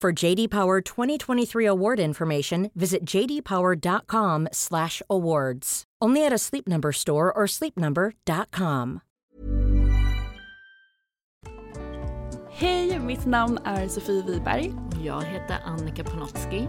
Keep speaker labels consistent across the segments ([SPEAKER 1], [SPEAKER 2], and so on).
[SPEAKER 1] For JD Power 2023 award information, visit jdpower.com/awards. Only at a Sleep Number store or sleepnumber.com.
[SPEAKER 2] Hej, mitt namn är Sofie Wiberg
[SPEAKER 3] Jag heter Annika Panotski.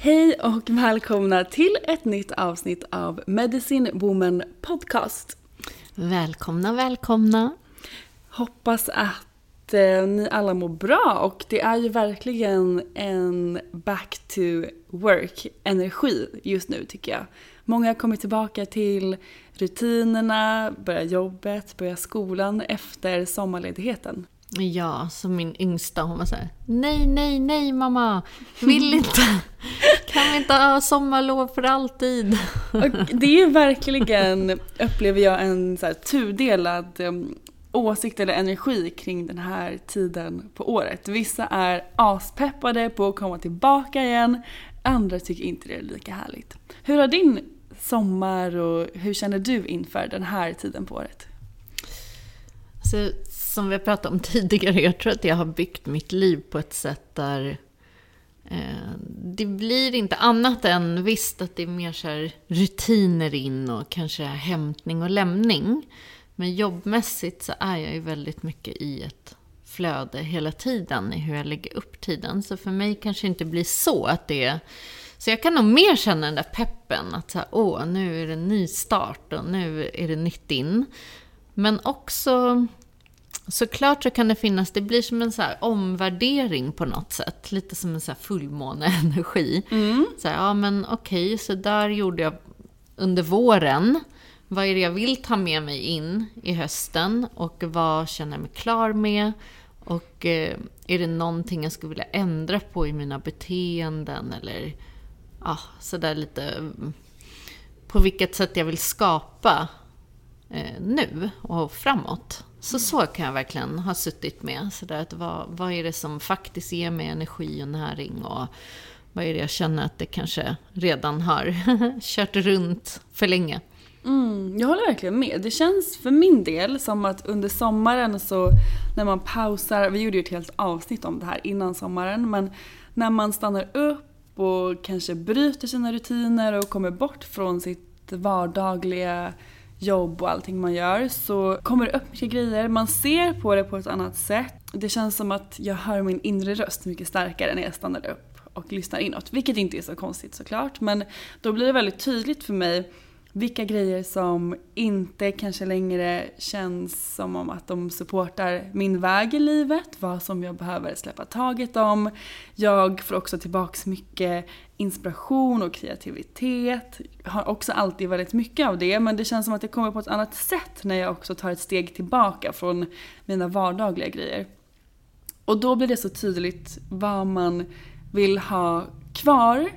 [SPEAKER 2] Hej och välkomna till ett nytt avsnitt av Medicine Woman Podcast.
[SPEAKER 3] Välkomna, välkomna.
[SPEAKER 2] Hoppas att eh, ni alla mår bra och det är ju verkligen en back to work energi just nu tycker jag. Många har kommit tillbaka till rutinerna, börjar jobbet, börjar skolan efter sommarledigheten.
[SPEAKER 3] Ja, som min yngsta, hon var såhär, nej, nej, nej mamma, vill inte. Kan vi inte ha sommarlov för alltid?
[SPEAKER 2] Och det är verkligen, upplever jag, en så här tudelad um, åsikt eller energi kring den här tiden på året. Vissa är aspeppade på att komma tillbaka igen, andra tycker inte det är lika härligt. Hur har din sommar och hur känner du inför den här tiden på året?
[SPEAKER 3] Så, som vi har pratat om tidigare, jag tror att jag har byggt mitt liv på ett sätt där eh, det blir inte annat än visst att det är mer så här rutiner in och kanske hämtning och lämning. Men jobbmässigt så är jag ju väldigt mycket i ett flöde hela tiden i hur jag lägger upp tiden. Så för mig kanske inte blir så att det är... Så jag kan nog mer känna den där peppen att så här, åh, nu är det en ny start och nu är det nytt in. Men också Såklart så kan det finnas, det blir som en så omvärdering på något sätt. Lite som en så här fullmåneenergi.
[SPEAKER 2] Mm.
[SPEAKER 3] Så här, ja men okej, så där gjorde jag under våren. Vad är det jag vill ta med mig in i hösten? Och vad känner jag mig klar med? Och eh, är det någonting jag skulle vilja ändra på i mina beteenden? Eller ja, sådär lite mm, på vilket sätt jag vill skapa eh, nu och framåt. Så så kan jag verkligen ha suttit med. Så där att vad, vad är det som faktiskt ger mig energi och näring och vad är det jag känner att det kanske redan har kört runt för länge.
[SPEAKER 2] Mm, jag håller verkligen med. Det känns för min del som att under sommaren så när man pausar, vi gjorde ju ett helt avsnitt om det här innan sommaren, men när man stannar upp och kanske bryter sina rutiner och kommer bort från sitt vardagliga jobb och allting man gör så kommer det upp mycket grejer. Man ser på det på ett annat sätt. Det känns som att jag hör min inre röst mycket starkare när jag stannar upp och lyssnar inåt. Vilket inte är så konstigt såklart. Men då blir det väldigt tydligt för mig vilka grejer som inte kanske längre känns som om att de supportar min väg i livet, vad som jag behöver släppa taget om. Jag får också tillbaks mycket inspiration och kreativitet. Har också alltid väldigt mycket av det men det känns som att det kommer på ett annat sätt när jag också tar ett steg tillbaka från mina vardagliga grejer. Och då blir det så tydligt vad man vill ha kvar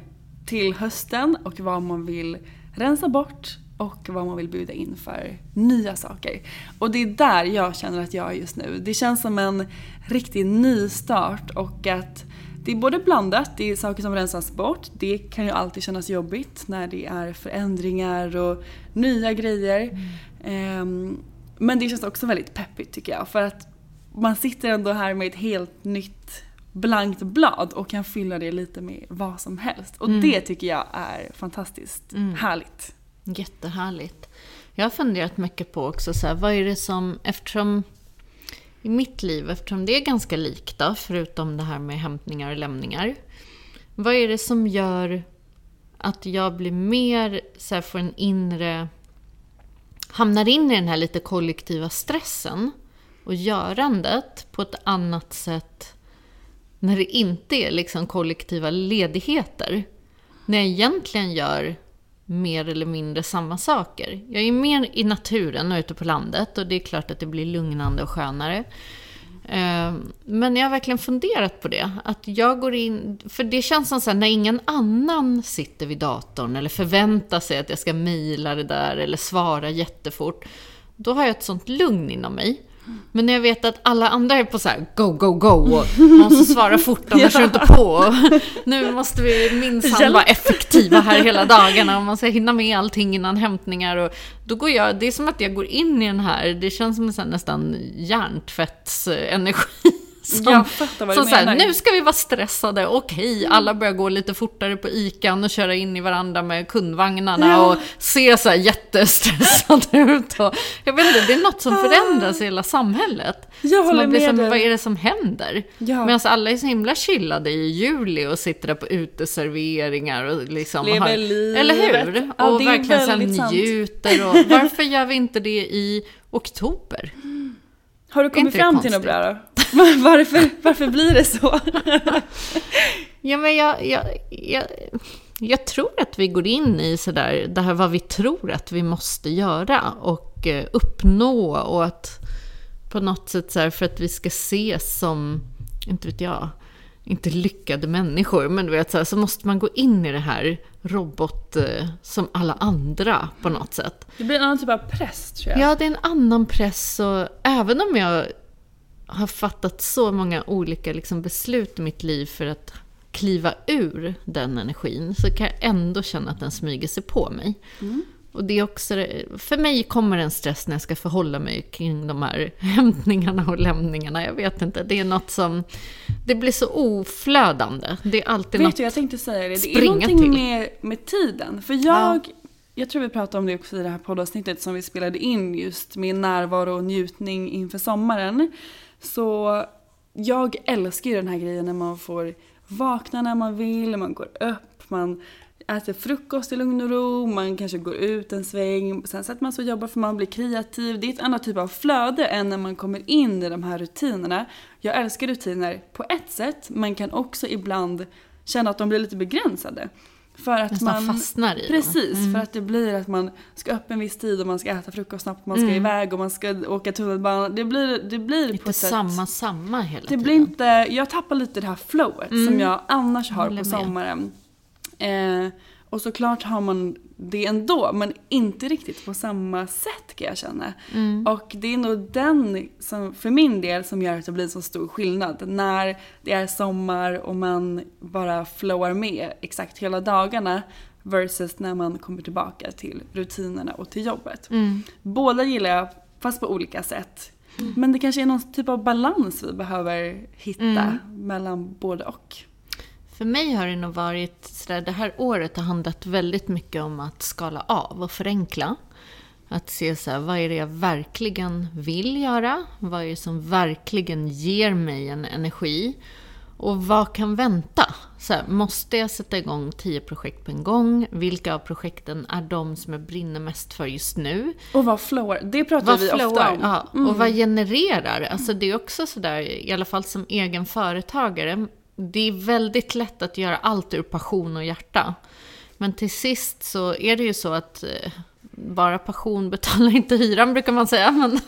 [SPEAKER 2] till hösten och vad man vill rensa bort och vad man vill bjuda in för nya saker. Och det är där jag känner att jag är just nu. Det känns som en riktig nystart och att det är både blandat, det är saker som rensas bort. Det kan ju alltid kännas jobbigt när det är förändringar och nya grejer. Mm. Men det känns också väldigt peppigt tycker jag. För att man sitter ändå här med ett helt nytt blankt blad och kan fylla det lite med vad som helst. Och mm. det tycker jag är fantastiskt mm. härligt.
[SPEAKER 3] Jättehärligt. Jag har funderat mycket på också, så här, vad är det som, eftersom i mitt liv, eftersom det är ganska likt då, förutom det här med hämtningar och lämningar. Vad är det som gör att jag blir mer, så här, får en inre, hamnar in i den här lite kollektiva stressen och görandet på ett annat sätt när det inte är liksom kollektiva ledigheter. När jag egentligen gör mer eller mindre samma saker. Jag är mer i naturen och ute på landet och det är klart att det blir lugnande och skönare. Ehm, men jag har verkligen funderat på det. Att jag går in, för det känns som så här, när ingen annan sitter vid datorn eller förväntar sig att jag ska mejla det där eller svara jättefort. Då har jag ett sånt lugn inom mig. Men när jag vet att alla andra är på så här, go, go, go och man måste svara fort annars är inte på. Nu måste vi minsann vara effektiva här hela dagarna och man ska hinna med allting innan hämtningar. Och då går jag, det är som att jag går in i den här, det känns som en nästan hjärntvättsenergi. Som, jag fattar vad du menar. Här, nu ska vi vara stressade, okej, alla börjar gå lite fortare på ICAn och köra in i varandra med kundvagnarna ja. och se så här jättestressade ut. Och, jag vet inte, det är något som förändras i hela samhället.
[SPEAKER 2] Jag håller med
[SPEAKER 3] som, Vad är det som händer? Ja. Medan alla är så himla chillade i juli och sitter där på uteserveringar och liksom
[SPEAKER 2] Lever
[SPEAKER 3] har,
[SPEAKER 2] livet.
[SPEAKER 3] Eller hur? Ja, och verkligen så njuter. Och, varför gör vi inte det i oktober?
[SPEAKER 2] Har du kommit fram till något bra då? varför, varför blir det så?
[SPEAKER 3] ja, men jag, jag, jag, jag, tror att vi går in i sådär, det här vad vi tror att vi måste göra och eh, uppnå och att på något sätt så här, för att vi ska ses som, inte vet jag, inte lyckade människor, men du vet så, här, så måste man gå in i det här robot eh, som alla andra på något sätt.
[SPEAKER 2] Det blir en annan typ av press tror jag.
[SPEAKER 3] Ja, det är en annan press och även om jag har fattat så många olika liksom, beslut i mitt liv för att kliva ur den energin så kan jag ändå känna att den smyger sig på mig. Mm. Och det är också, för mig kommer en stress när jag ska förhålla mig kring de här hämtningarna och lämningarna. Jag vet inte, det är något som... Det blir så oflödande. Det är alltid
[SPEAKER 2] vet
[SPEAKER 3] något
[SPEAKER 2] du, jag tänkte säga det. Det är någonting med, med tiden. För jag... Ja. Jag tror vi pratade om det också i det här poddavsnittet som vi spelade in just med närvaro och njutning inför sommaren. Så jag älskar ju den här grejen när man får vakna när man vill, man går upp, man äter frukost i lugn och ro, man kanske går ut en sväng, sen sätter man sig och jobbar för man blir kreativ. Det är ett annat typ av flöde än när man kommer in i de här rutinerna. Jag älskar rutiner på ett sätt, men kan också ibland känna att de blir lite begränsade.
[SPEAKER 3] För att Nästan man fastnar i
[SPEAKER 2] Precis, mm. för att det blir att man ska upp en viss tid och man ska äta frukost snabbt, man ska mm. iväg och man ska åka tunnelbana. Det blir, det blir
[SPEAKER 3] inte på samma, sätt, samma hela
[SPEAKER 2] det
[SPEAKER 3] tiden.
[SPEAKER 2] Blir inte, jag tappar lite det här flowet mm. som jag annars har på sommaren. Eh, och såklart har man det ändå, men inte riktigt på samma sätt kan jag känna. Mm. Och det är nog den, som, för min del, som gör att det blir så stor skillnad. När det är sommar och man bara flowar med exakt hela dagarna versus när man kommer tillbaka till rutinerna och till jobbet. Mm. Båda gillar jag, fast på olika sätt. Mm. Men det kanske är någon typ av balans vi behöver hitta mm. mellan både och.
[SPEAKER 3] För mig har det nog varit sådär, det här året har handlat väldigt mycket om att skala av och förenkla. Att se så här, vad är det jag verkligen vill göra? Vad är det som verkligen ger mig en energi? Och vad kan vänta? Så här, måste jag sätta igång tio projekt på en gång? Vilka av projekten är de som jag brinner mest för just nu?
[SPEAKER 2] Och vad flowar, det pratar
[SPEAKER 3] Vad
[SPEAKER 2] vi ofta
[SPEAKER 3] flowar?
[SPEAKER 2] om.
[SPEAKER 3] Ja, och vad genererar? Alltså det är också sådär, i alla fall som egen företagare, det är väldigt lätt att göra allt ur passion och hjärta. Men till sist så är det ju så att eh, bara passion betalar inte hyran brukar man säga. Men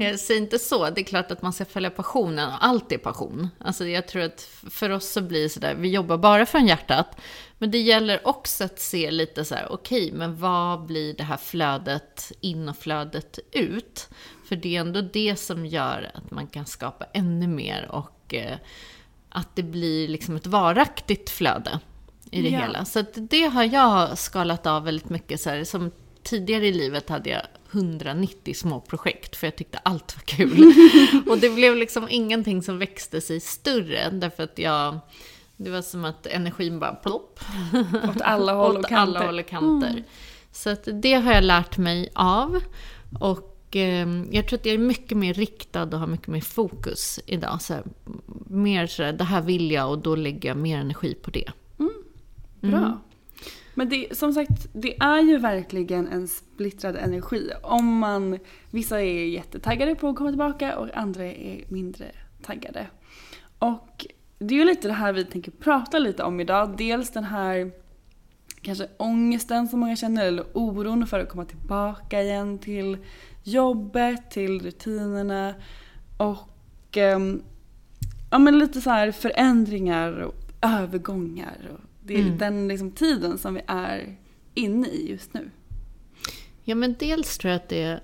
[SPEAKER 3] jag säger inte så. Det är klart att man ska följa passionen. och Allt är passion. Alltså jag tror att för oss så blir det sådär, vi jobbar bara från hjärtat. Men det gäller också att se lite så här, okej, men vad blir det här flödet in och flödet ut? För det är ändå det som gör att man kan skapa ännu mer och eh, att det blir liksom ett varaktigt flöde i det
[SPEAKER 2] Ja.
[SPEAKER 3] hela. Så det har jag skalat av väldigt mycket. Så här, som tidigare i livet hade jag 190 små projekt för jag tyckte allt var kul. och det blev liksom ingenting som växte sig större därför att jag det var som att energin bara plopp.
[SPEAKER 2] Åt alla håll och kanter.
[SPEAKER 3] alla håll och kanter. Så att det har jag lärt mig av. Och eh, jag tror att jag är mycket mer riktad och har mycket mer fokus idag. Så här, mer sådär, det här vill jag och då lägger jag mer energi på det.
[SPEAKER 2] Bra. Men det, som sagt, det är ju verkligen en splittrad energi. Om man, vissa är jättetaggade på att komma tillbaka och andra är mindre taggade. Och det är ju lite det här vi tänker prata lite om idag. Dels den här kanske ångesten som många känner eller oron för att komma tillbaka igen till jobbet, till rutinerna och ehm, ja, men lite så här förändringar och övergångar. Och det är den liksom tiden som vi är inne i just nu.
[SPEAKER 3] Ja, men dels tror jag att det är,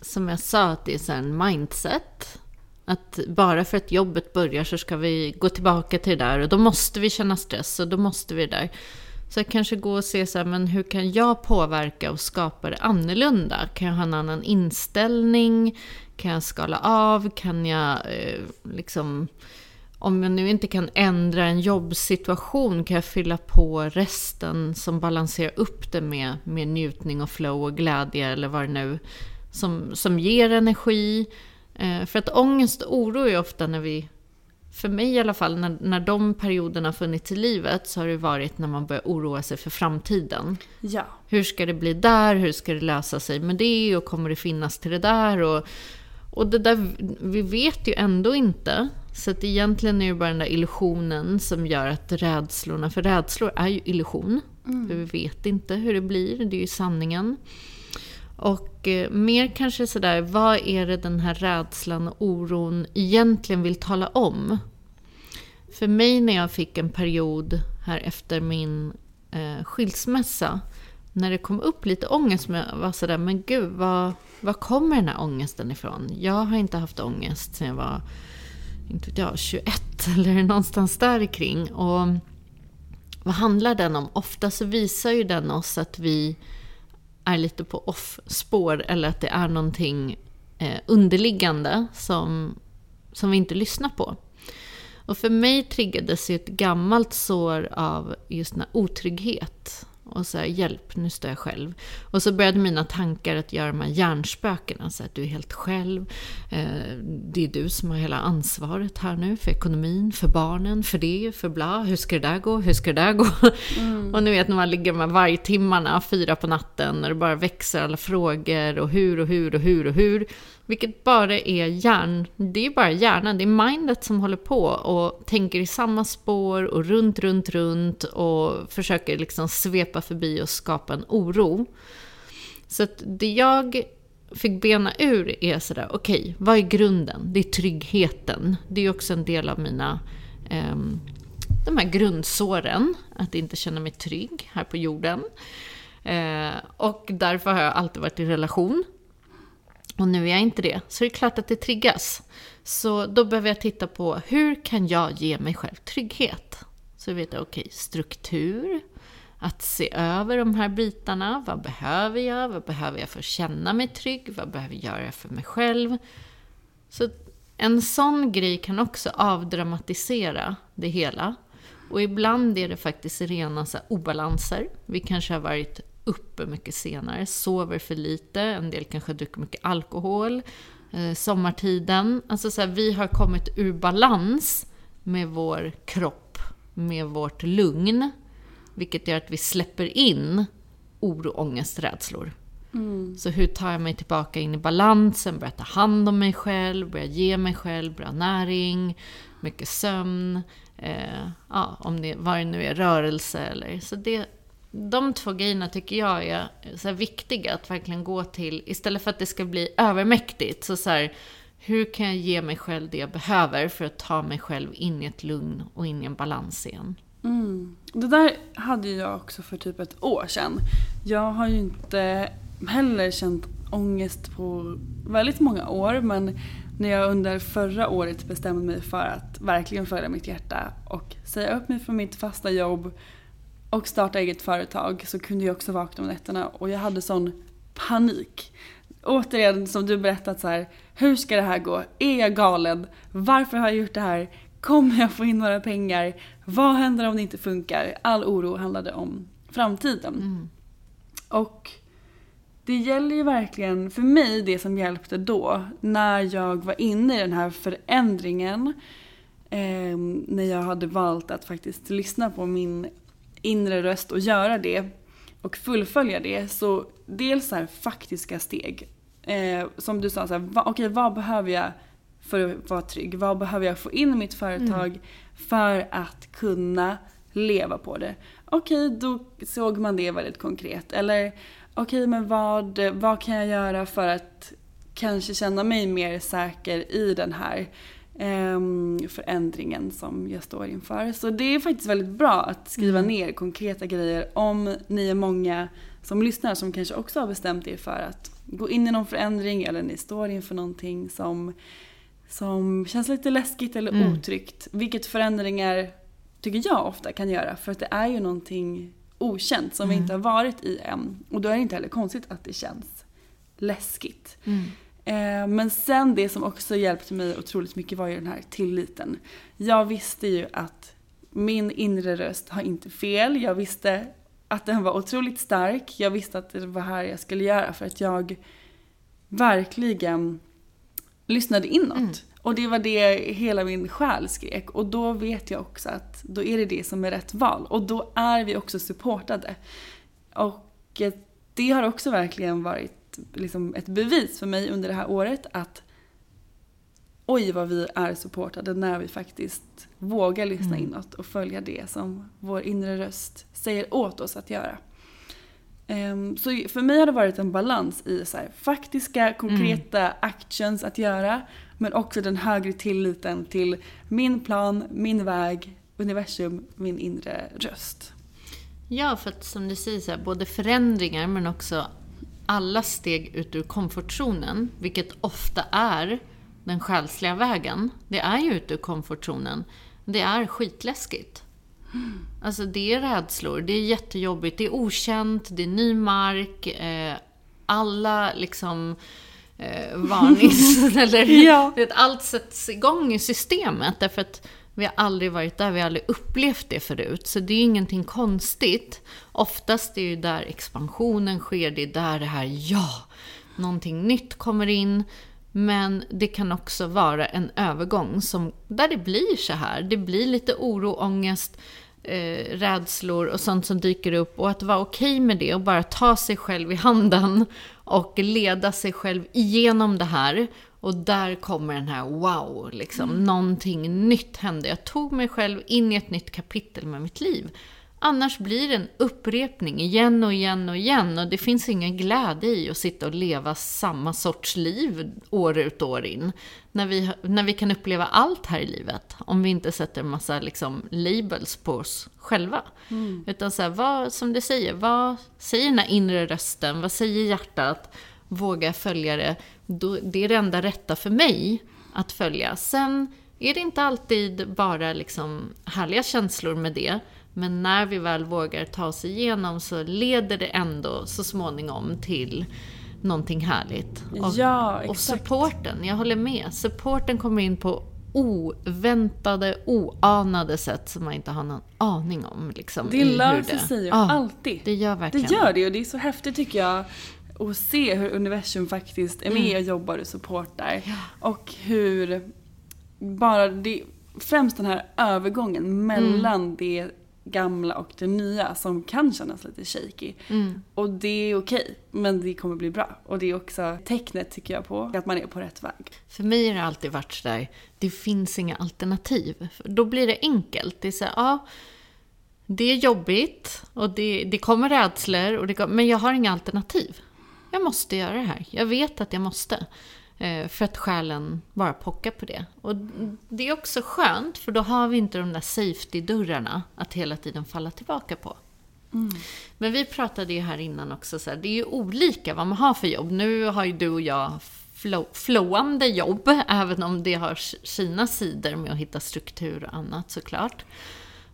[SPEAKER 3] som jag sa, att det är så en mindset. Att bara för att jobbet börjar så ska vi gå tillbaka till det där och då måste vi känna stress och då måste vi det där. Så jag kanske gå och se så här, men hur kan jag påverka och skapa det annorlunda? Kan jag ha en annan inställning? Kan jag skala av? Kan jag eh, liksom... Om jag nu inte kan ändra en jobbsituation kan jag fylla på resten som balanserar upp det med, med njutning och flow och glädje eller vad det nu som, som ger energi. Eh, för att ångest och oro är ofta när vi, för mig i alla fall, när, när de perioderna funnits i livet så har det varit när man börjar oroa sig för framtiden.
[SPEAKER 2] Ja.
[SPEAKER 3] Hur ska det bli där? Hur ska det lösa sig med det? Och kommer det finnas till det där? Och, och det där, vi vet ju ändå inte. Så att egentligen är det bara den där illusionen som gör att rädslorna, för rädslor är ju illusion. För vi vet inte hur det blir, det är ju sanningen. Och eh, mer kanske sådär, vad är det den här rädslan och oron egentligen vill tala om? För mig när jag fick en period här efter min eh, skilsmässa, när det kom upp lite ångest, men jag var sådär, men gud, var, vad kommer den här ångesten ifrån? Jag har inte haft ångest sedan jag var, inte vet jag, 21 eller någonstans där kring. Och vad handlar den om? Ofta så visar ju den oss att vi är lite på off-spår eller att det är någonting eh, underliggande som, som vi inte lyssnar på. Och för mig triggades ju ett gammalt sår av just den här otrygghet. Och så här, hjälp, nu står jag själv. Och så började mina tankar att göra de här hjärnspökena. Så att du är helt själv. Eh, det är du som har hela ansvaret här nu för ekonomin, för barnen, för det, för bla. Hur ska det där gå? Hur ska det där gå? Och ni vet när man ligger med vargtimmarna, fyra på natten, och det bara växer alla frågor och hur och hur och hur och hur. Vilket bara är hjärn... Det är bara hjärnan, det är mindet som håller på och tänker i samma spår och runt, runt, runt och försöker liksom svepa förbi och skapa en oro. Så att det jag fick bena ur är sådär, okej, vad är grunden? Det är tryggheten. Det är också en del av mina eh, de här grundsåren, att inte känna mig trygg här på jorden. Eh, och därför har jag alltid varit i relation. Och nu är jag inte det. Så det är klart att det triggas. Så då behöver jag titta på hur kan jag ge mig själv trygghet? Så vet jag, okej, struktur. Att se över de här bitarna. Vad behöver jag? Vad behöver jag för att känna mig trygg? Vad behöver jag göra för mig själv? Så en sån grej kan också avdramatisera det hela. Och ibland är det faktiskt rena så obalanser. Vi kanske har varit uppe mycket senare, sover för lite, en del kanske dricker mycket alkohol, eh, sommartiden. Alltså så här, vi har kommit ur balans med vår kropp, med vårt lugn. Vilket gör att vi släpper in oro, ångest, rädslor. Så hur tar jag mig tillbaka in i balansen, börjar ta hand om mig själv, börjar ge mig själv bra näring, mycket sömn, eh, ja, om det, vad det nu är, rörelse eller... Så det, de två grejerna tycker jag är så här viktiga att verkligen gå till, istället för att det ska bli övermäktigt. Så, så här, hur kan jag ge mig själv det jag behöver för att ta mig själv in i ett lugn och in i en balans igen?
[SPEAKER 2] Mm. Det där hade jag också för typ ett år sedan. Jag har ju inte heller känt ångest på väldigt många år men när jag under förra året bestämde mig för att verkligen följa mitt hjärta och säga upp mig från mitt fasta jobb och starta eget företag så kunde jag också vakna om nätterna och jag hade sån panik. Återigen som du berättat så här, hur ska det här gå? Är jag galen? Varför har jag gjort det här? Kommer jag få in några pengar? Vad händer om det inte funkar? All oro handlade om framtiden. Och det gäller ju verkligen, för mig det som hjälpte då, när jag var inne i den här förändringen, eh, när jag hade valt att faktiskt lyssna på min inre röst och göra det och fullfölja det. Så dels så här faktiska steg. Eh, som du sa, så här, va, okej vad behöver jag för att vara trygg? Vad behöver jag få in i mitt företag för att kunna leva på det? Okej, då såg man det väldigt konkret. Eller okej, men vad, vad kan jag göra för att kanske känna mig mer säker i den här förändringen som jag står inför. Så det är faktiskt väldigt bra att skriva ner konkreta grejer om ni är många som lyssnar som kanske också har bestämt er för att gå in i någon förändring eller ni står inför någonting som, som känns lite läskigt eller otryggt. Vilket förändringar tycker jag ofta kan göra för att det är ju någonting okänt som vi inte har varit i än. Och då är det inte heller konstigt att det känns läskigt. Eh, Men sen det som också hjälpte mig otroligt mycket var ju den här tilliten. Jag visste ju att min inre röst har inte fel. Jag visste att den var otroligt stark. Jag visste att det var här jag skulle göra för att jag verkligen lyssnade inåt. Och det var det hela min själ skrek. Och då vet jag också att då är det det som är rätt val. Och då är vi också supportade. Och eh, det har också verkligen varit liksom ett bevis för mig under det här året att oj vad vi är supportade när vi faktiskt vågar lyssna inåt och följa det som vår inre röst säger åt oss att göra. Ehm, Så för mig har det varit en balans i så här, faktiska, konkreta actions att göra men också den högre tilliten till min plan, min väg, universum, min inre röst.
[SPEAKER 3] Ja, för att som du säger, så här, både förändringar men också alla steg ut ur komfortzonen, vilket ofta är den själsliga vägen. Det är ju ut ur komfortzonen. Det är skitläskigt. Alltså det är rädslor, det är jättejobbigt, det är okänt, det är ny mark, eh, alla liksom eh, varnings... eller
[SPEAKER 2] Ja.
[SPEAKER 3] vet, allt sätts igång i systemet därför att vi har aldrig varit där, vi har aldrig upplevt det förut. Så det är ju ingenting konstigt. Oftast är det ju där expansionen sker, det är där det här ja, någonting nytt kommer in. Men det kan också vara en övergång som, där det blir så här. Det blir lite oro, ångest, eh, rädslor och sånt som dyker upp. Och att vara okej med det och bara ta sig själv i handen och leda sig själv igenom det här. Och där kommer den här wow, liksom. Någonting nytt hände. Jag tog mig själv in i ett nytt kapitel med mitt liv. Annars blir det en upprepning igen och igen och igen. Och det finns ingen glädje i att sitta och leva samma sorts liv år ut och år in. När vi, när vi kan uppleva allt här i livet. Om vi inte sätter en massa liksom, labels på oss själva. Utan så här, vad, som du säger, vad säger den här inre rösten? Vad säger hjärtat? Våga följa det. Då, det är det enda rätta för mig att följa. Sen är det inte alltid bara liksom härliga känslor med det. Men när vi väl vågar ta oss igenom så leder det ändå så småningom till någonting härligt. Och,
[SPEAKER 2] Ja,
[SPEAKER 3] och supporten, jag håller med. Supporten kommer in på oväntade, oanade sätt som man inte har någon aning om. Liksom,
[SPEAKER 2] Det löser
[SPEAKER 3] det-
[SPEAKER 2] sig ju
[SPEAKER 3] Ja,
[SPEAKER 2] alltid.
[SPEAKER 3] Det gör
[SPEAKER 2] Det
[SPEAKER 3] verkligen
[SPEAKER 2] gör det och det är så häftigt tycker jag att se hur universum faktiskt är med och jobbar och supportar. Och hur bara det, främst den här övergången mellan det gamla och det nya som kan kännas lite shaky. Och det är okej, men det kommer bli bra. Och det är också tecknet tycker jag på att man är på rätt väg.
[SPEAKER 3] För mig har det alltid varit sådär, det finns inga alternativ. För Då blir det enkelt. Det är så här, ja, det är jobbigt och det, det kommer rädslor, och det men jag har inga alternativ. Jag måste göra det här. Jag vet att jag måste. Eh, För att själen bara pockar på det. Och det är också skönt, för då har vi inte de där safety-dörrarna att hela tiden falla tillbaka på. Men vi pratade ju här innan också, så här, det är ju olika vad man har för jobb. Nu har ju du och jag flow, flowande jobb, även om det har sina sidor med att hitta struktur och annat såklart.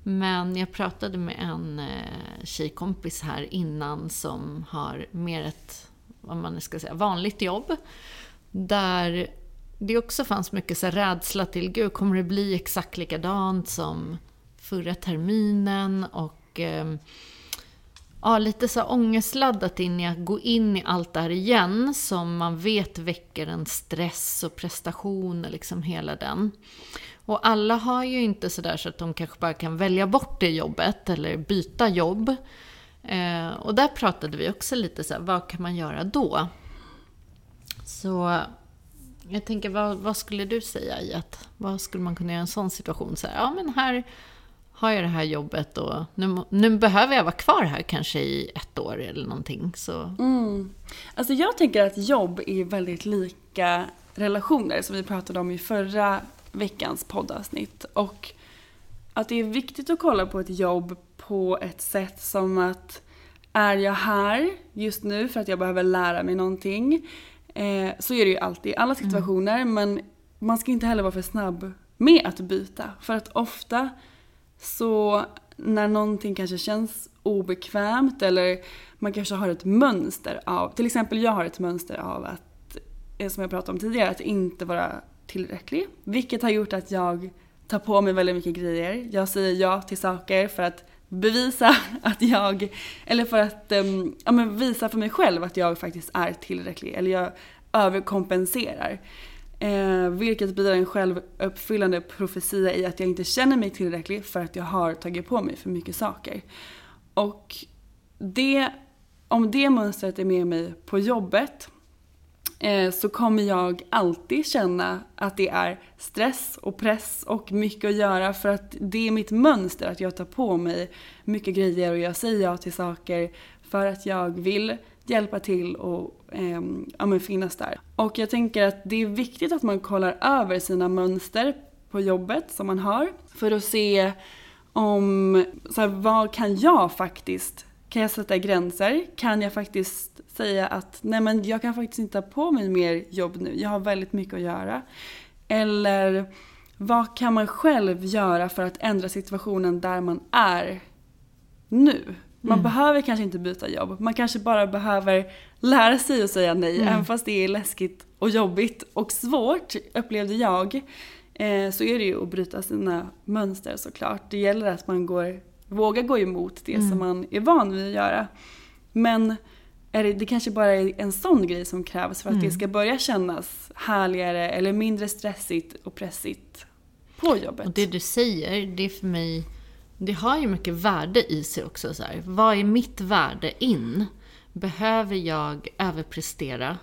[SPEAKER 3] Men jag pratade med en eh, tjejkompis här innan som har mer ett, vad man ska säga, vanligt jobb. Där det också fanns mycket så rädsla till, gud kommer det bli exakt likadant som förra terminen? Och eh, ja, lite så ångestladdat in i att gå in i allt det här igen som man vet väcker en stress och prestation och liksom hela den. Och alla har ju inte sådär så att de kanske bara kan välja bort det jobbet eller byta jobb. Eh, och där pratade vi också lite så här, vad kan man göra då? Så jag tänker, vad, vad skulle du säga i att, vad skulle man kunna göra i en sån situation? Så här, ja men här har jag det här jobbet och nu, nu behöver jag vara kvar här kanske i ett år eller någonting. Så
[SPEAKER 2] Mm. Alltså jag tänker att jobb är väldigt lika relationer som vi pratade om i förra veckans poddavsnitt. Och att det är viktigt att kolla på ett jobb på ett sätt som att är jag här just nu för att jag behöver lära mig någonting? Eh, så är det ju alltid i alla situationer men man ska inte heller vara för snabb med att byta. För att ofta så när någonting kanske känns obekvämt eller man kanske har ett mönster av, till exempel jag har ett mönster av att, eh, som jag pratade om tidigare, att inte vara tillräcklig. Vilket har gjort att jag tar på mig väldigt mycket grejer. Jag säger ja till saker för att bevisa att jag, eller för att ehm, ja, men visa för mig själv att jag faktiskt är tillräcklig. Eller jag överkompenserar. Eh, vilket blir en självuppfyllande profetia i att jag inte känner mig tillräcklig för att jag har tagit på mig för mycket saker. Och det, om det mönstret är med mig på jobbet Eh, så kommer jag alltid känna att det är stress och press och mycket att göra för att det är mitt mönster att jag tar på mig mycket grejer och jag säger ja till saker för att jag vill hjälpa till och eh, ja, men finnas där. Och jag tänker att det är viktigt att man kollar över sina mönster på jobbet som man har för att se om, så här, vad kan jag faktiskt, kan jag sätta gränser? Kan jag faktiskt säga att nej men jag kan faktiskt inte ta på mig mer jobb nu, jag har väldigt mycket att göra. Eller vad kan man själv göra för att ändra situationen där man är nu? Man behöver kanske inte byta jobb, man kanske bara behöver lära sig att säga nej, även fast det är läskigt och jobbigt och svårt, upplevde jag. Eh, så är det ju att bryta sina mönster såklart. Det gäller att man går, vågar gå emot det som man är van vid att göra. Men är det, det kanske bara är en sån grej som krävs för att det ska börja kännas härligare eller mindre stressigt och pressigt på jobbet.
[SPEAKER 3] Och det du säger, det är för mig, det har ju mycket värde i sig också. Så här. Vad är mitt värde in? Behöver jag överprestera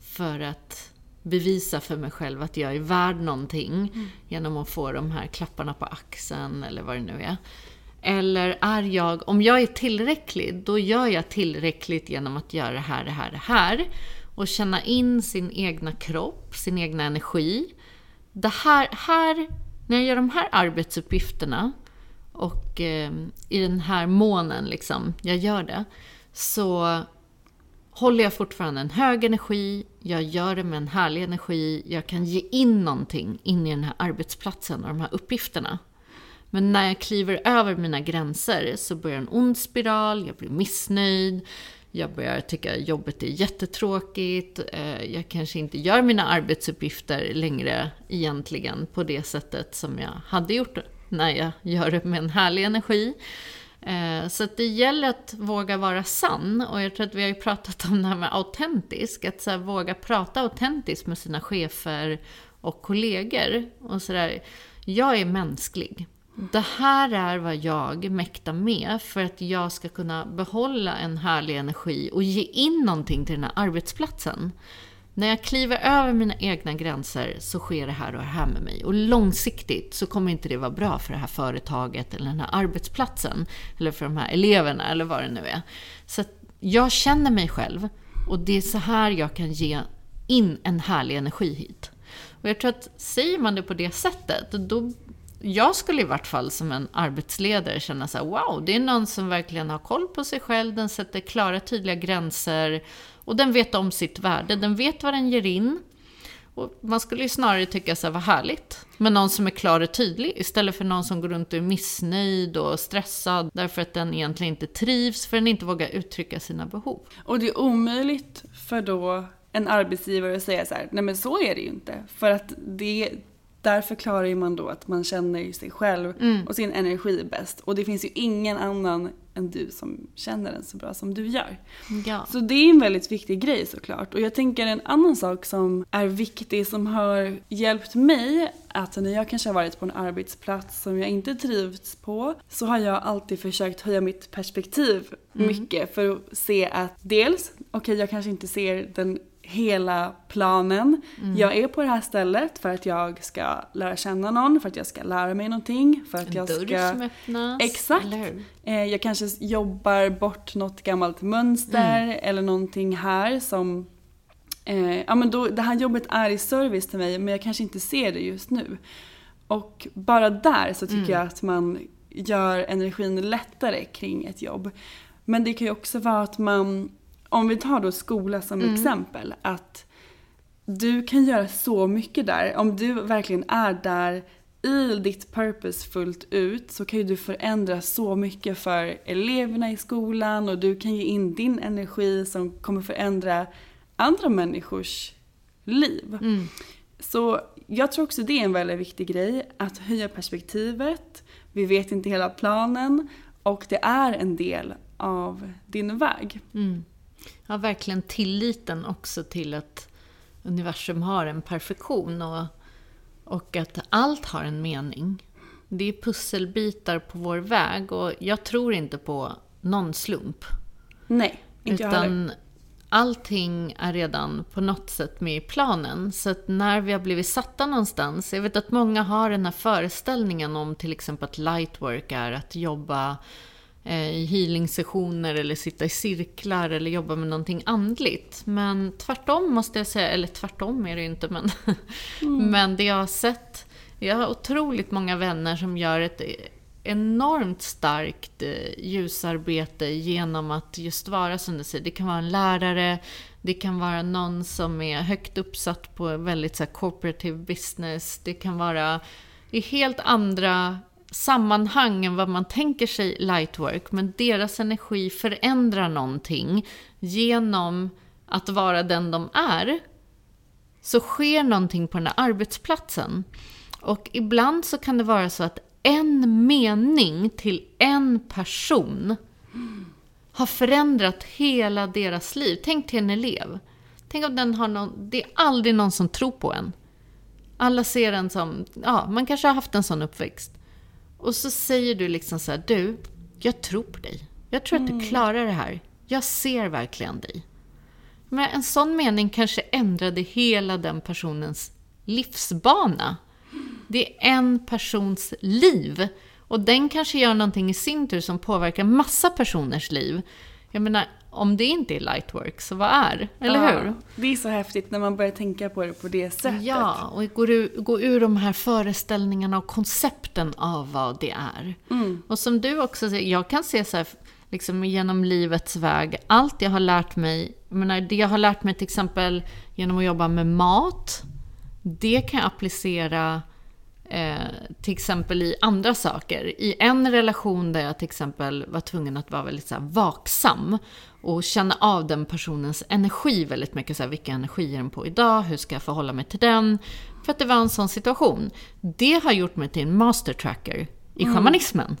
[SPEAKER 3] för att bevisa för mig själv att jag är värd någonting genom att få de här klapparna på axeln eller vad det nu är? Eller är jag, om jag är tillräcklig, då gör jag tillräckligt genom att göra det här, det här, det här. Och känna in sin egna kropp, sin egna energi. Det här, här när jag gör de här arbetsuppgifterna och eh, i den här månen liksom, jag gör det, så håller jag fortfarande en hög energi, jag gör det med en härlig energi, jag kan ge in någonting in i den här arbetsplatsen och de här uppgifterna. Men när jag kliver över mina gränser så börjar en ond spiral, jag blir missnöjd, jag börjar tycka jobbet är jättetråkigt, eh, jag kanske inte gör mina arbetsuppgifter längre egentligen på det sättet som jag hade gjort när jag gör det med en härlig energi. Eh, så att det gäller att våga vara sann och jag tror att vi har ju pratat om det här med autentisk, att så här, våga prata autentiskt med sina chefer och kollegor. Och så där. jag är mänsklig. Det här är vad jag mäktar med för att jag ska kunna behålla en härlig energi och ge in någonting till den här arbetsplatsen. När jag kliver över mina egna gränser så sker det här och det här med mig. Och långsiktigt så kommer inte det vara bra för det här företaget eller den här arbetsplatsen. Eller för de här eleverna eller vad det nu är. Så jag känner mig själv och det är så här jag kan ge in en härlig energi hit. Och jag tror att säger man det på det sättet, då jag skulle i vart fall som en arbetsledare känna så här, wow, det är någon som verkligen har koll på sig själv, den sätter klara, tydliga gränser och den vet om sitt värde, den vet vad den ger in. Och man skulle ju snarare tycka så här, vad härligt med någon som är klar och tydlig istället för någon som går runt och är missnöjd och stressad därför att den egentligen inte trivs, för den inte vågar uttrycka sina behov.
[SPEAKER 2] Och det är omöjligt för då en arbetsgivare att säga så här, nej men så är det ju inte. För att det, där förklarar man då att man känner sig själv mm. och sin energi bäst. Och det finns ju ingen annan än du som känner den så bra som du gör. Ja. Så det är en väldigt viktig grej såklart. Och jag tänker en annan sak som är viktig som har hjälpt mig att när jag kanske har varit på en arbetsplats som jag inte trivts på så har jag alltid försökt höja mitt perspektiv mm. mycket för att se att dels, okej okay, jag kanske inte ser den hela planen. Mm. Jag är på det här stället för att jag ska lära känna någon, för att jag ska lära mig någonting. För att
[SPEAKER 3] en
[SPEAKER 2] jag
[SPEAKER 3] dörr
[SPEAKER 2] ska...
[SPEAKER 3] som öppnas.
[SPEAKER 2] Exakt. Eh, jag kanske jobbar bort något gammalt mönster mm. eller någonting här som... Eh, ja men då, det här jobbet är i service till mig men jag kanske inte ser det just nu. Och bara där så tycker mm. jag att man gör energin lättare kring ett jobb. Men det kan ju också vara att man om vi tar då skola som mm. exempel, att du kan göra så mycket där. Om du verkligen är där i ditt purpose fullt ut så kan ju du förändra så mycket för eleverna i skolan och du kan ge in din energi som kommer förändra andra människors liv. Mm. Så jag tror också det är en väldigt viktig grej, att höja perspektivet. Vi vet inte hela planen och det är en del av din väg.
[SPEAKER 3] Mm. Ja, verkligen tilliten också till att universum har en perfektion och, och att allt har en mening. Det är pusselbitar på vår väg och jag tror inte på någon slump.
[SPEAKER 2] Nej, inte
[SPEAKER 3] jag heller. allting är redan på något sätt med i planen. Så att när vi har blivit satta någonstans, jag vet att många har den här föreställningen om till exempel att lightwork är att jobba i healing-sessioner eller sitta i cirklar eller jobba med någonting andligt. Men tvärtom måste jag säga, eller tvärtom är det ju inte, men, mm. men det jag har sett, jag har otroligt många vänner som gör ett enormt starkt eh, ljusarbete genom att just vara som du säger. Det kan vara en lärare, det kan vara någon som är högt uppsatt på väldigt så här, corporative business, det kan vara i helt andra sammanhang än vad man tänker sig lightwork, men deras energi förändrar någonting genom att vara den de är, så sker någonting på den här arbetsplatsen. Och ibland så kan det vara så att en mening till en person har förändrat hela deras liv. Tänk till en elev. Tänk om den har någon, det är aldrig någon som tror på en. Alla ser en som, ja, man kanske har haft en sån uppväxt. Och så säger du liksom så här, du, jag tror på dig. Jag tror att du mm. klarar det här. Jag ser verkligen dig. Men en sån mening kanske ändrade hela den personens livsbana. Det är en persons liv. Och den kanske gör någonting i sin tur som påverkar massa personers liv. Jag menar, om det inte är lightwork, så vad är? Eller ja, hur?
[SPEAKER 2] Det är så häftigt när man börjar tänka på det på det sättet.
[SPEAKER 3] Ja, och gå ur, gå ur de här föreställningarna och koncepten av vad det är. Mm. Och som du också säger, jag kan se så här, liksom genom livets väg, allt jag har lärt mig, jag menar, det jag har lärt mig till exempel genom att jobba med mat, det kan jag applicera eh, till exempel i andra saker. I en relation där jag till exempel var tvungen att vara väldigt så vaksam och känna av den personens energi väldigt mycket. Så här, vilken energi är den på idag? Hur ska jag förhålla mig till den? För att det var en sån situation. Det har gjort mig till en master tracker i mm. shamanismen.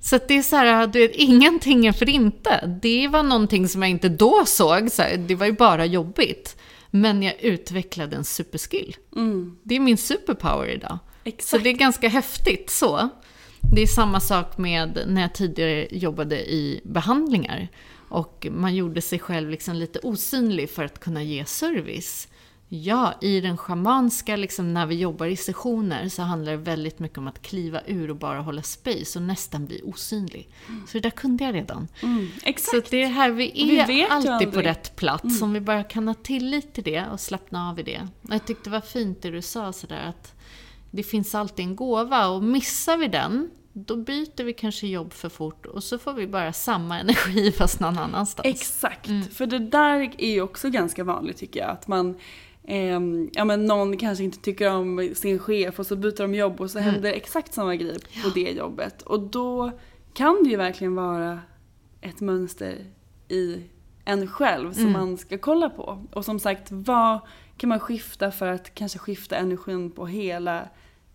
[SPEAKER 3] Så det är så här, du vet, ingenting är för inte. Det var någonting som jag inte då såg, så här, det var ju bara jobbigt. Men jag utvecklade en superskill. Mm. Det är min superpower idag.
[SPEAKER 2] Exakt.
[SPEAKER 3] Så det är ganska häftigt så. Det är samma sak med när jag tidigare jobbade i behandlingar. Och man gjorde sig själv liksom lite osynlig för att kunna ge service. Ja, i den schamanska, liksom, när vi jobbar i sessioner, så handlar det väldigt mycket om att kliva ur och bara hålla space och nästan bli osynlig. Så det där kunde jag redan.
[SPEAKER 2] Mm, exakt.
[SPEAKER 3] Så det är här vi
[SPEAKER 2] Vi
[SPEAKER 3] är
[SPEAKER 2] ju
[SPEAKER 3] alltid på.
[SPEAKER 2] Mm.
[SPEAKER 3] rätt plats, om vi bara kan ha tillit till det och slappna av i det. Och jag tyckte det var fint det du sa sådär att det finns alltid en gåva och missar vi den, då byter vi kanske jobb för fort och så får vi bara samma energi fast någon annanstans.
[SPEAKER 2] Exakt, för det där är ju också ganska vanligt tycker jag. Att man, ehm, ja men någon kanske inte tycker om sin chef och så byter de jobb och så händer exakt samma grej på det jobbet. Och då kan det ju verkligen vara ett mönster i en själv som man ska kolla på. Och som sagt, vad kan man skifta för att kanske skifta energin på hela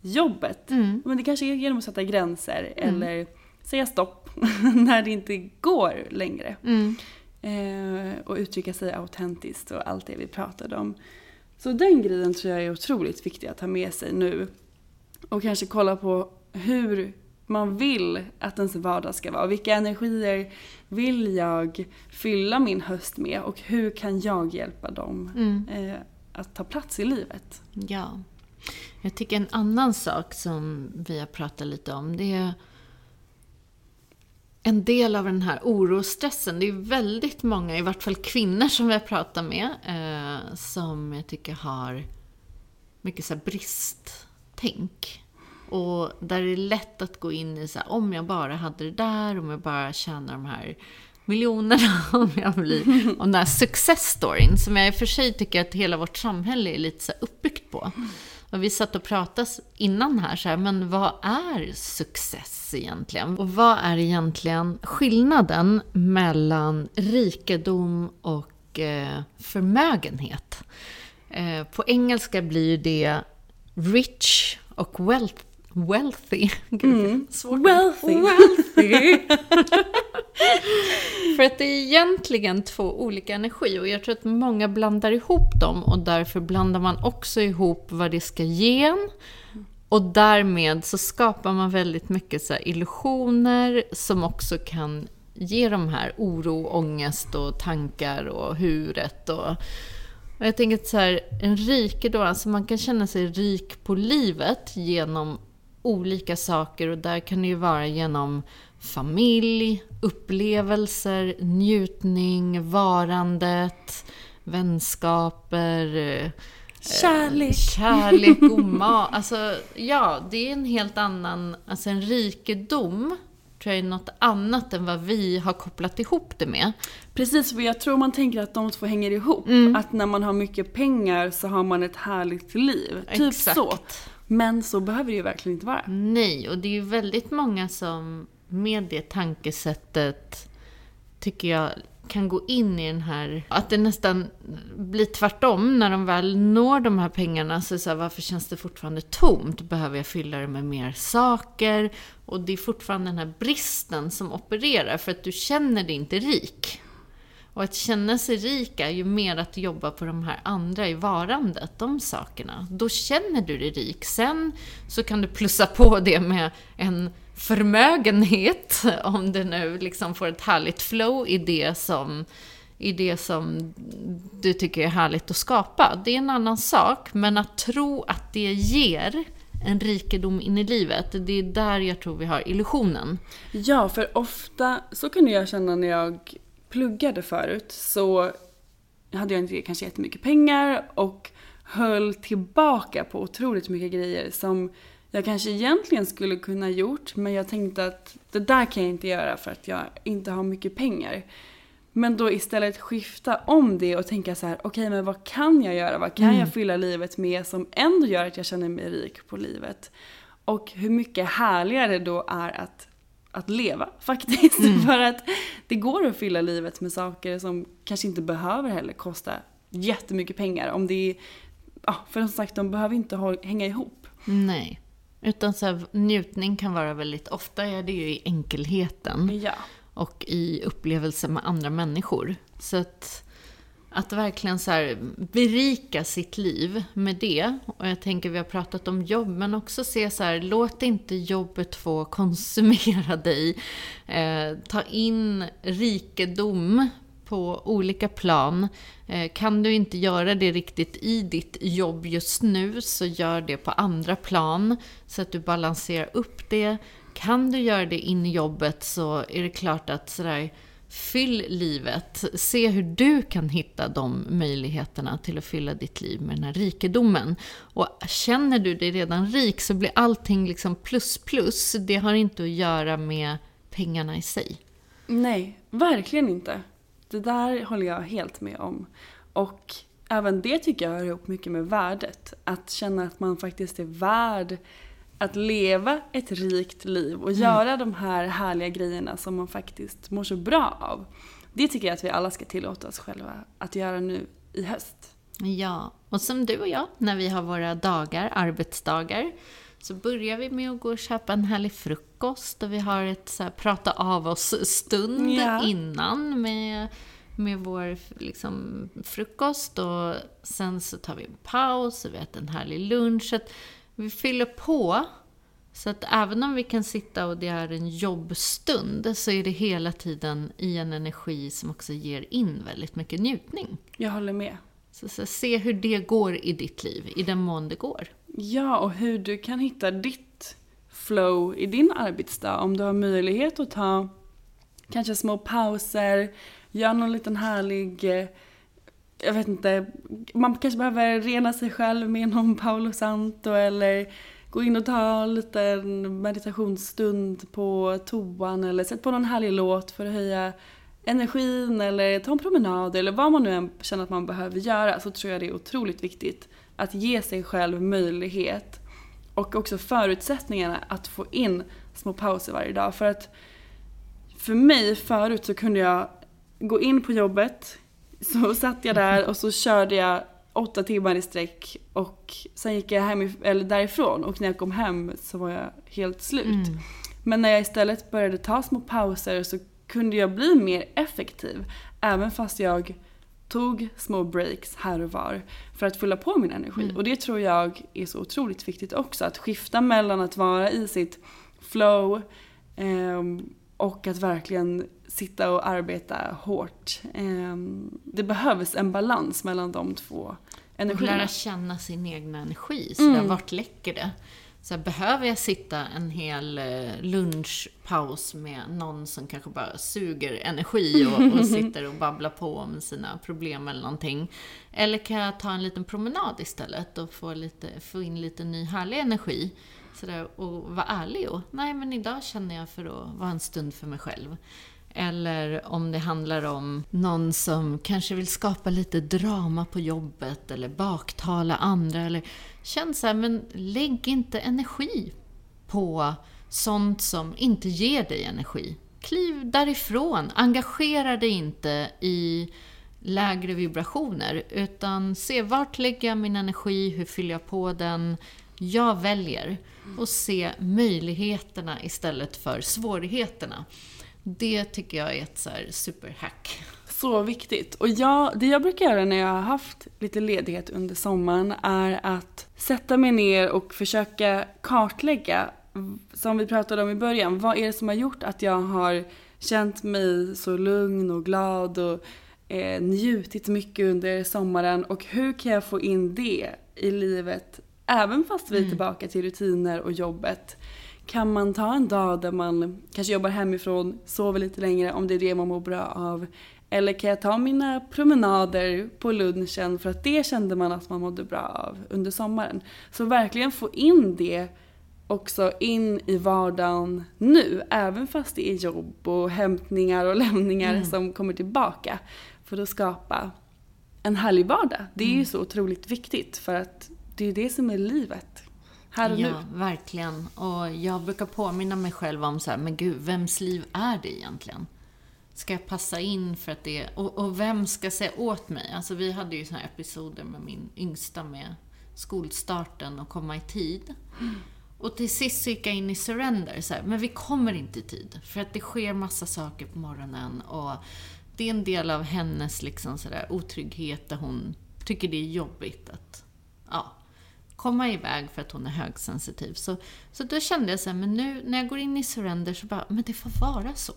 [SPEAKER 2] jobbet? Men det kanske är genom att sätta gränser eller säga stopp när det inte går längre.
[SPEAKER 3] Mm.
[SPEAKER 2] Eh, och uttrycka sig autentiskt och allt det vi pratade om. Så den grejen tror jag är otroligt viktig att ha med sig nu. Och kanske kolla på hur man vill att ens vardag ska vara. Vilka energier vill jag fylla min höst med och hur kan jag hjälpa dem eh, att ta plats i livet?
[SPEAKER 3] Ja. Jag tycker en annan sak som vi har pratat lite om, det är en del av den här oro och stressen. Det är väldigt många, i vart fall kvinnor som vi har pratat med, eh, som jag tycker har mycket så här bristtänk. Och där det är lätt att gå in i så här, om jag bara hade det där, om jag bara tjänar de här miljonerna, om jag blir... Och den här success storyn, som jag i och för sig tycker att hela vårt samhälle är lite så uppbyggt på. Och vi satt och pratade innan här, så här, men vad är success egentligen? Och vad är egentligen skillnaden mellan rikedom och eh, förmögenhet? Eh, på engelska blir det rich och wealth, wealthy. Gud, svårt.
[SPEAKER 2] Wealthy.
[SPEAKER 3] Wealthy. För att det är egentligen två olika energi och jag tror att många blandar ihop dem och därför blandar man också ihop vad det ska ge en. Och därmed så skapar man väldigt mycket så här illusioner som också kan ge de här oro, ångest och tankar och huret och och jag tänker att så här, en rikedom, alltså man kan känna sig rik på livet genom olika saker och där kan det ju vara genom familj, upplevelser, njutning, varandet, vänskaper, eh,
[SPEAKER 2] Kärlek.
[SPEAKER 3] kärlek och mat. Alltså, ja, det är en helt annan, alltså en rikedom tror jag är något annat än vad vi har kopplat ihop det med.
[SPEAKER 2] Precis, för jag tror man tänker att de två hänger ihop. Att när man har mycket pengar så har man ett härligt liv. Typ
[SPEAKER 3] Exakt.
[SPEAKER 2] så. Men så behöver det ju verkligen inte vara.
[SPEAKER 3] Nej, och det är ju väldigt många som med det tankesättet tycker jag kan gå in i den här, att det nästan blir tvärtom när de väl når de här pengarna. Så, är det så här, varför känns det fortfarande tomt? Behöver jag fylla det med mer saker? Och det är fortfarande den här bristen som opererar för att du känner dig inte rik. Och att känna sig rik är ju mer att jobba på de här andra i varandet, de sakerna. Då känner du dig rik. Sen så kan du plussa på det med en förmögenhet, om du nu liksom får ett härligt flow i det som, i det som du tycker är härligt att skapa. Det är en annan sak, men att tro att det ger en rikedom in i livet, det är där jag tror vi har illusionen.
[SPEAKER 2] Ja, för ofta så kunde jag känna när jag pluggade förut så hade jag inte kanske jättemycket pengar och höll tillbaka på otroligt mycket grejer som jag kanske egentligen skulle kunna gjort men jag tänkte att det där kan jag inte göra för att jag inte har mycket pengar. Men då istället skifta om det och tänka så här: okej men vad kan jag göra? Vad kan jag fylla livet med som ändå gör att jag känner mig rik på livet? Och hur mycket härligare då är att, att leva faktiskt. För att det går att fylla livet med saker som kanske inte behöver heller kosta jättemycket pengar. Om det är, ja, för som sagt de behöver inte hänga ihop.
[SPEAKER 3] Nej. Utan så här, njutning kan vara väldigt, ofta är det ju i enkelheten.
[SPEAKER 2] Ja.
[SPEAKER 3] och i upplevelser med andra människor. Så att, att verkligen så här berika sitt liv med det. Och jag tänker, vi har pratat om jobb, men också se så här, låt inte jobbet få konsumera dig. Eh, ta in rikedom på olika plan. Eh, kan du inte göra det riktigt i ditt jobb just nu, så gör det på andra plan, så att du balanserar upp det. Kan du göra det in i jobbet så är det klart att sådär, Fyll livet. Se hur du kan hitta de möjligheterna till att fylla ditt liv med den här rikedomen. Och känner du dig redan rik så blir allting liksom plus plus. Det har inte att göra med pengarna i sig.
[SPEAKER 2] Nej, verkligen inte. Det där håller jag helt med om. Och även det tycker jag hör ihop mycket med värdet. Att känna att man faktiskt är värd att leva ett rikt liv och mm. göra de här härliga grejerna som man faktiskt mår så bra av. Det tycker jag att vi alla ska tillåta oss själva att göra nu i höst.
[SPEAKER 3] Ja, och som du och jag, när vi har våra dagar, arbetsdagar, så börjar vi med att gå och köpa en härlig frukost och vi har ett så här, prata av oss-stund ja. innan med, med vår liksom, frukost och sen så tar vi en paus och vi äter en härlig lunch. Vi fyller på. Så att även om vi kan sitta och det är en jobbstund så är det hela tiden i en energi som också ger in väldigt mycket njutning.
[SPEAKER 2] Jag håller med.
[SPEAKER 3] Så, så se hur det går i ditt liv, i den mån det går.
[SPEAKER 2] Ja, och hur du kan hitta ditt flow i din arbetsdag. Om du har möjlighet att ta kanske små pauser, gör någon liten härlig eh, jag vet inte, man kanske behöver rena sig själv med någon Paolo Santo eller gå in och ta en liten meditationsstund på toan eller sätt på någon härlig låt för att höja energin eller ta en promenad eller vad man nu än känner att man behöver göra så tror jag det är otroligt viktigt att ge sig själv möjlighet och också förutsättningarna att få in små pauser varje dag. För att för mig förut så kunde jag gå in på jobbet, så satt jag där och så körde jag åtta timmar i sträck och sen gick jag hem, eller därifrån och när jag kom hem så var jag helt slut. Mm. Men när jag istället började ta små pauser så kunde jag bli mer effektiv. Även fast jag tog små breaks här och var för att fylla på min energi. Mm. Och det tror jag är så otroligt viktigt också. Att skifta mellan att vara i sitt flow eh, och att verkligen sitta och arbeta hårt. Ehm, det behövs en balans mellan de två energierna.
[SPEAKER 3] Och lära känna sin egna energi. Så mm. vart läcker det? Så här, behöver jag sitta en hel eh, lunchpaus med någon som kanske bara suger energi och, och sitter och babblar på om sina problem eller någonting? Eller kan jag ta en liten promenad istället och få, lite, få in lite ny härlig energi? Sådär, och vara ärlig och, nej men idag känner jag för att vara en stund för mig själv. Eller om det handlar om någon som kanske vill skapa lite drama på jobbet eller baktala andra. Eller känn så här, men lägg inte energi på sånt som inte ger dig energi. Kliv därifrån. Engagera dig inte i lägre vibrationer. Utan se vart lägger jag min energi, hur fyller jag på den? Jag väljer. Och se möjligheterna istället för svårigheterna. Det tycker jag är ett så superhack.
[SPEAKER 2] Så viktigt. Och jag, det jag brukar göra när jag har haft lite ledighet under sommaren är att sätta mig ner och försöka kartlägga, som vi pratade om i början, vad är det som har gjort att jag har känt mig så lugn och glad och eh, njutit mycket under sommaren och hur kan jag få in det i livet även fast vi är mm. tillbaka till rutiner och jobbet kan man ta en dag där man kanske jobbar hemifrån, sover lite längre om det är det man mår bra av? Eller kan jag ta mina promenader på lunchen för att det kände man att man mådde bra av under sommaren? Så verkligen få in det också in i vardagen nu, även fast det är jobb och hämtningar och lämningar mm. som kommer tillbaka. För att skapa en härlig vardag. Det är mm. ju så otroligt viktigt för att det är det som är livet. Här och
[SPEAKER 3] ja,
[SPEAKER 2] nu.
[SPEAKER 3] Ja, verkligen. Och jag brukar påminna mig själv om så här, men gud, vems liv är det egentligen? Ska jag passa in för att det. Och, och vem ska säga åt mig? Alltså vi hade ju såna här episoder med min yngsta med skolstarten och komma i tid. Mm. Och till sist så gick jag in i surrender, så här, men vi kommer inte i tid. För att det sker massa saker på morgonen och det är en del av hennes liksom sådär otrygghet där hon tycker det är jobbigt att ja, komma iväg för att hon är högsensitiv. Så, så då kände jag så här, men nu när jag går in i surrender så bara, men det får vara så.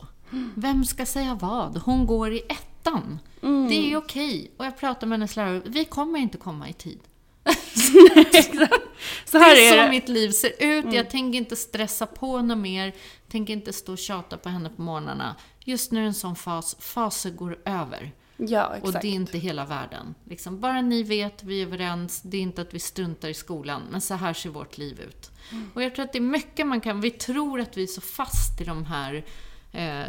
[SPEAKER 3] Vem ska säga vad? Hon går i ettan.
[SPEAKER 2] Mm.
[SPEAKER 3] Det är okej. Och jag pratar med hennes lärare, vi kommer inte komma i tid.
[SPEAKER 2] Så här
[SPEAKER 3] det är
[SPEAKER 2] är
[SPEAKER 3] så
[SPEAKER 2] det.
[SPEAKER 3] mitt liv ser ut. Jag tänker inte stressa på något mer. Tänker inte stå och tjata på henne på morgnarna. Just nu är en sån fas. Faser går över.
[SPEAKER 2] Ja,
[SPEAKER 3] Och
[SPEAKER 2] exakt.
[SPEAKER 3] det är inte hela världen. Liksom, bara ni vet, vi är överens. Det är inte att vi struntar i skolan. Men så här ser vårt liv ut.
[SPEAKER 2] Mm.
[SPEAKER 3] Och jag tror att det är mycket man kan... Vi tror att vi är så fast i de här eh,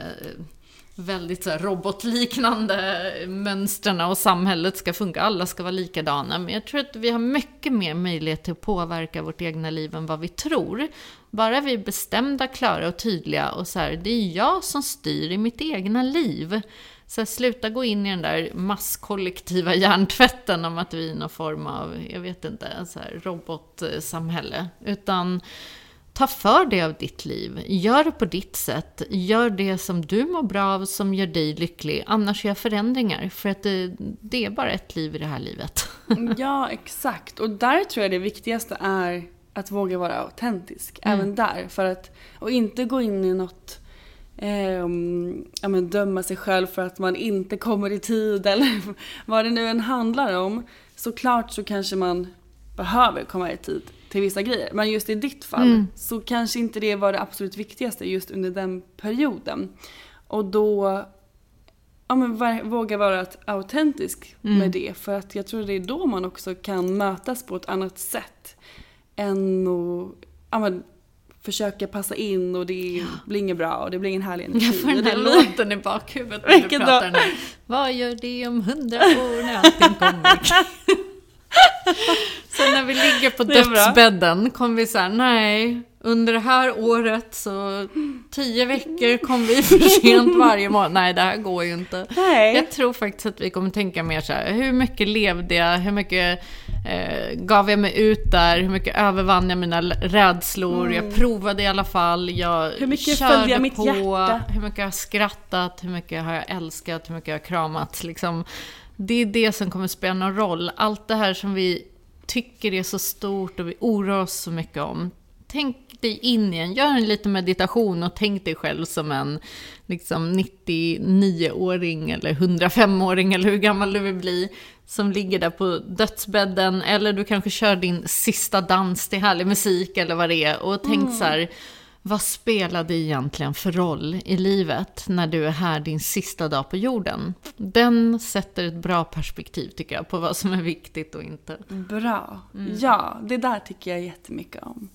[SPEAKER 3] väldigt så robotliknande mönstren och samhället ska funka. Alla ska vara likadana. Men jag tror att vi har mycket mer möjlighet till att påverka vårt egna liv än vad vi tror. Bara vi är bestämda, klara och tydliga och så här, det är jag som styr i mitt egna liv. Så här, sluta gå in i den där masskollektiva hjärntvätten om att vi är någon form av, jag vet inte, så här, robotsamhälle. Utan ta för dig av ditt liv. Gör det på ditt sätt. Gör det som du mår bra av, som gör dig lycklig. Annars gör förändringar. För att det, det är bara ett liv i det här livet.
[SPEAKER 2] Ja, exakt. Och där tror jag det viktigaste är att våga vara autentisk.
[SPEAKER 3] Mm.
[SPEAKER 2] Även där. För att, och inte gå in i något ehm, ja, men döma sig själv för att man inte kommer i tid eller vad det nu än handlar om. Såklart så kanske man behöver komma i tid till vissa grejer. Men just i ditt fall
[SPEAKER 3] Mm.
[SPEAKER 2] så kanske inte det var det absolut viktigaste just under den perioden. Och då ja, men våga vara autentisk med det. För att jag tror det är då man också kan mötas på ett annat sätt. Än att ja, men, försöka passa in och det blir inget bra och det blir ingen härlig energi.
[SPEAKER 3] Jag får den här låten i bakhuvudet när du pratar här. Vad gör det om hundra år när allting kommer? Så när vi ligger på dödsbädden kom vi såhär, nej, under det här året så tio veckor kom vi för sent varje morgon. Nej, det här går ju inte.
[SPEAKER 2] Nej.
[SPEAKER 3] Jag tror faktiskt att vi kommer tänka mer så här, hur mycket levde jag, hur mycket eh, gav jag mig ut där, hur mycket övervann jag mina rädslor, jag provade i alla fall, jag
[SPEAKER 2] Mm. Hur mycket
[SPEAKER 3] körde
[SPEAKER 2] följde jag mitt
[SPEAKER 3] på,
[SPEAKER 2] hjärta?
[SPEAKER 3] hur mycket jag har skrattat, hur mycket har jag älskat, hur mycket jag har kramat. Liksom. Det är det som kommer spela någon roll. Allt det här som vi tycker är så stort och vi oroar oss så mycket om. Tänk dig in i en, gör en liten meditation och tänk dig själv som en liksom 99-åring eller 105-åring eller hur gammal du vill bli. Som ligger där på dödsbädden eller du kanske kör din sista dans till härlig musik eller vad det är. Och tänk så här, vad spelar det egentligen för roll i livet när du är här din sista dag på jorden? Den sätter ett bra perspektiv tycker jag på vad som är viktigt och inte.
[SPEAKER 2] Bra.
[SPEAKER 3] Mm.
[SPEAKER 2] Ja, det där tycker jag jättemycket om.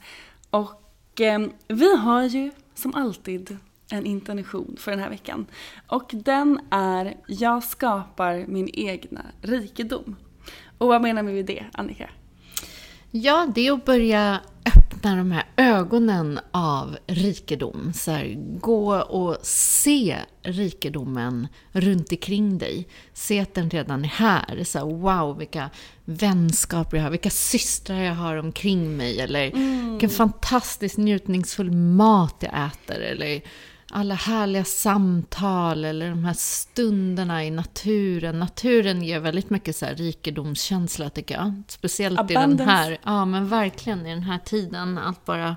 [SPEAKER 2] Och Eh, vi har ju som alltid en intention för den här veckan. Och den är Jag skapar min egna rikedom. Och vad menar vi med det, Annika?
[SPEAKER 3] Ja, det är att börja öppna de här ögonen av rikedom. Så här, gå och se rikedomen runt omkring dig. Se att den redan är här. Så här, wow, vilka vänskaper jag har, vilka systrar jag har omkring mig. Eller vilken fantastiskt njutningsfull mat jag äter. Eller alla härliga samtal eller de här stunderna i naturen. Naturen ger väldigt mycket så här rikedomskänsla tycker jag. Speciellt i den
[SPEAKER 2] Abundance.
[SPEAKER 3] här, ja men verkligen i den här tiden. Allt bara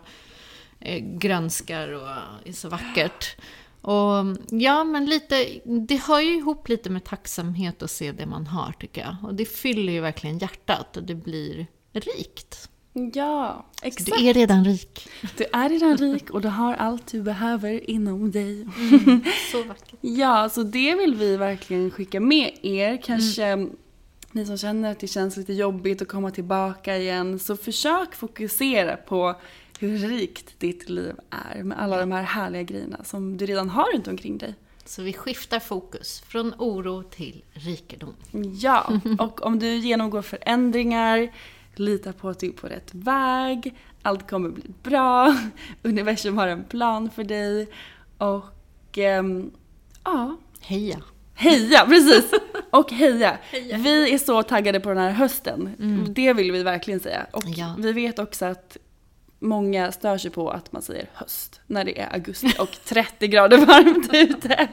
[SPEAKER 3] eh, grönskar och är så vackert. Och ja, men lite, det hör ju ihop lite med tacksamhet att se det man har tycker jag. Och det fyller ju verkligen hjärtat och det blir rikt.
[SPEAKER 2] Ja, exakt.
[SPEAKER 3] Du är redan rik.
[SPEAKER 2] Du är redan rik och du har allt du behöver inom dig.
[SPEAKER 3] Så vackert.
[SPEAKER 2] Ja, så det vill vi verkligen skicka med er. Kanske ni som känner att det känns lite jobbigt att komma tillbaka igen. Så försök fokusera på hur rikt ditt liv är med alla de här härliga grejerna som du redan har runt omkring dig.
[SPEAKER 3] Så vi skiftar fokus från oro till rikedom.
[SPEAKER 2] Ja, och om du genomgår förändringar, lita på att du är på rätt väg, allt kommer bli bra, universum har en plan för dig och ehm, ja,
[SPEAKER 3] Heja!
[SPEAKER 2] Heja, precis! Och heja. Vi är så taggade på den här hösten. Det vill vi verkligen säga. Och
[SPEAKER 3] Ja.
[SPEAKER 2] vi vet också att många stör sig på att man säger höst när det är augusti och 30 grader varmt ute.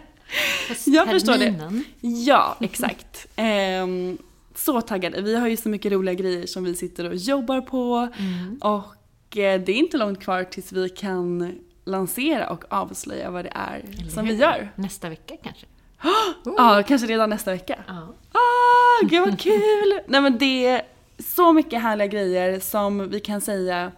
[SPEAKER 2] Jag förstår det. Ja, exakt. Ehm, så taggade. Vi har ju så mycket roliga grejer som vi sitter och jobbar på.
[SPEAKER 3] Mm.
[SPEAKER 2] Och eh, det är inte långt kvar tills vi kan lansera och avslöja vad det är som vi
[SPEAKER 3] hur?
[SPEAKER 2] gör.
[SPEAKER 3] Nästa vecka kanske.
[SPEAKER 2] Ja, kanske redan nästa vecka.
[SPEAKER 3] Ja.
[SPEAKER 2] Ah, gud vad kul! Nej men det är så mycket härliga grejer som vi kan säga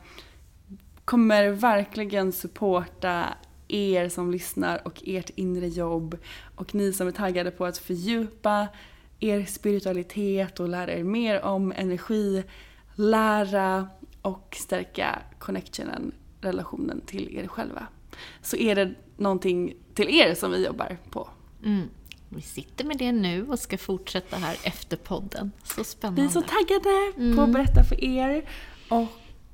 [SPEAKER 2] kommer verkligen supporta er som lyssnar och ert inre jobb och ni som är taggade på att fördjupa er spiritualitet och lära er mer om energi, lära och stärka connectionen, relationen till er själva. Så är det någonting till er som vi jobbar på.
[SPEAKER 3] Mm. Vi sitter med det nu och ska fortsätta här efter podden. Så spännande.
[SPEAKER 2] Vi är så taggade på att berätta för er. Och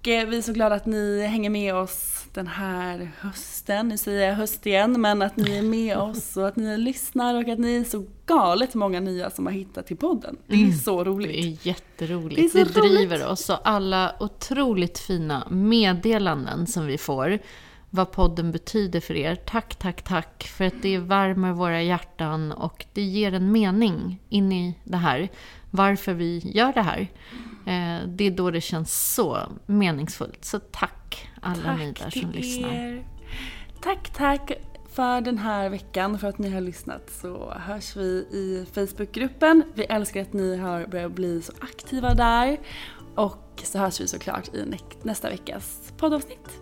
[SPEAKER 2] vi är så glada att ni hänger med oss den här hösten. Nu säger jag höst igen, men att ni är med oss och att ni lyssnar och att ni är så galet många nya som har hittat till podden. Det är så
[SPEAKER 3] Det
[SPEAKER 2] roligt.
[SPEAKER 3] är jätteroligt.
[SPEAKER 2] Det
[SPEAKER 3] Det,
[SPEAKER 2] är så roligt.
[SPEAKER 3] driver oss och alla otroligt fina meddelanden som vi får. Vad podden betyder för er. Tack, tack, tack. För att det värmer våra hjärtan och det ger en mening in i det här. Varför vi gör det här. Eh, Det är då det känns så meningsfullt. Så tack alla ni där som lyssnar.
[SPEAKER 2] er. Tack, tack för den här veckan, för att ni har lyssnat. Så hörs vi i Facebookgruppen. Vi älskar att ni har börjat bli så aktiva där. Och så hörs vi såklart i nä- nästa veckas poddavsnitt.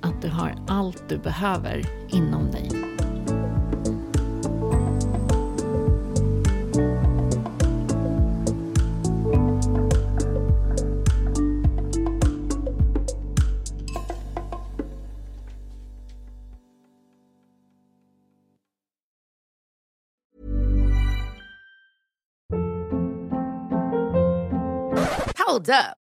[SPEAKER 3] att du har allt du behöver inom dig.
[SPEAKER 4] Hold up.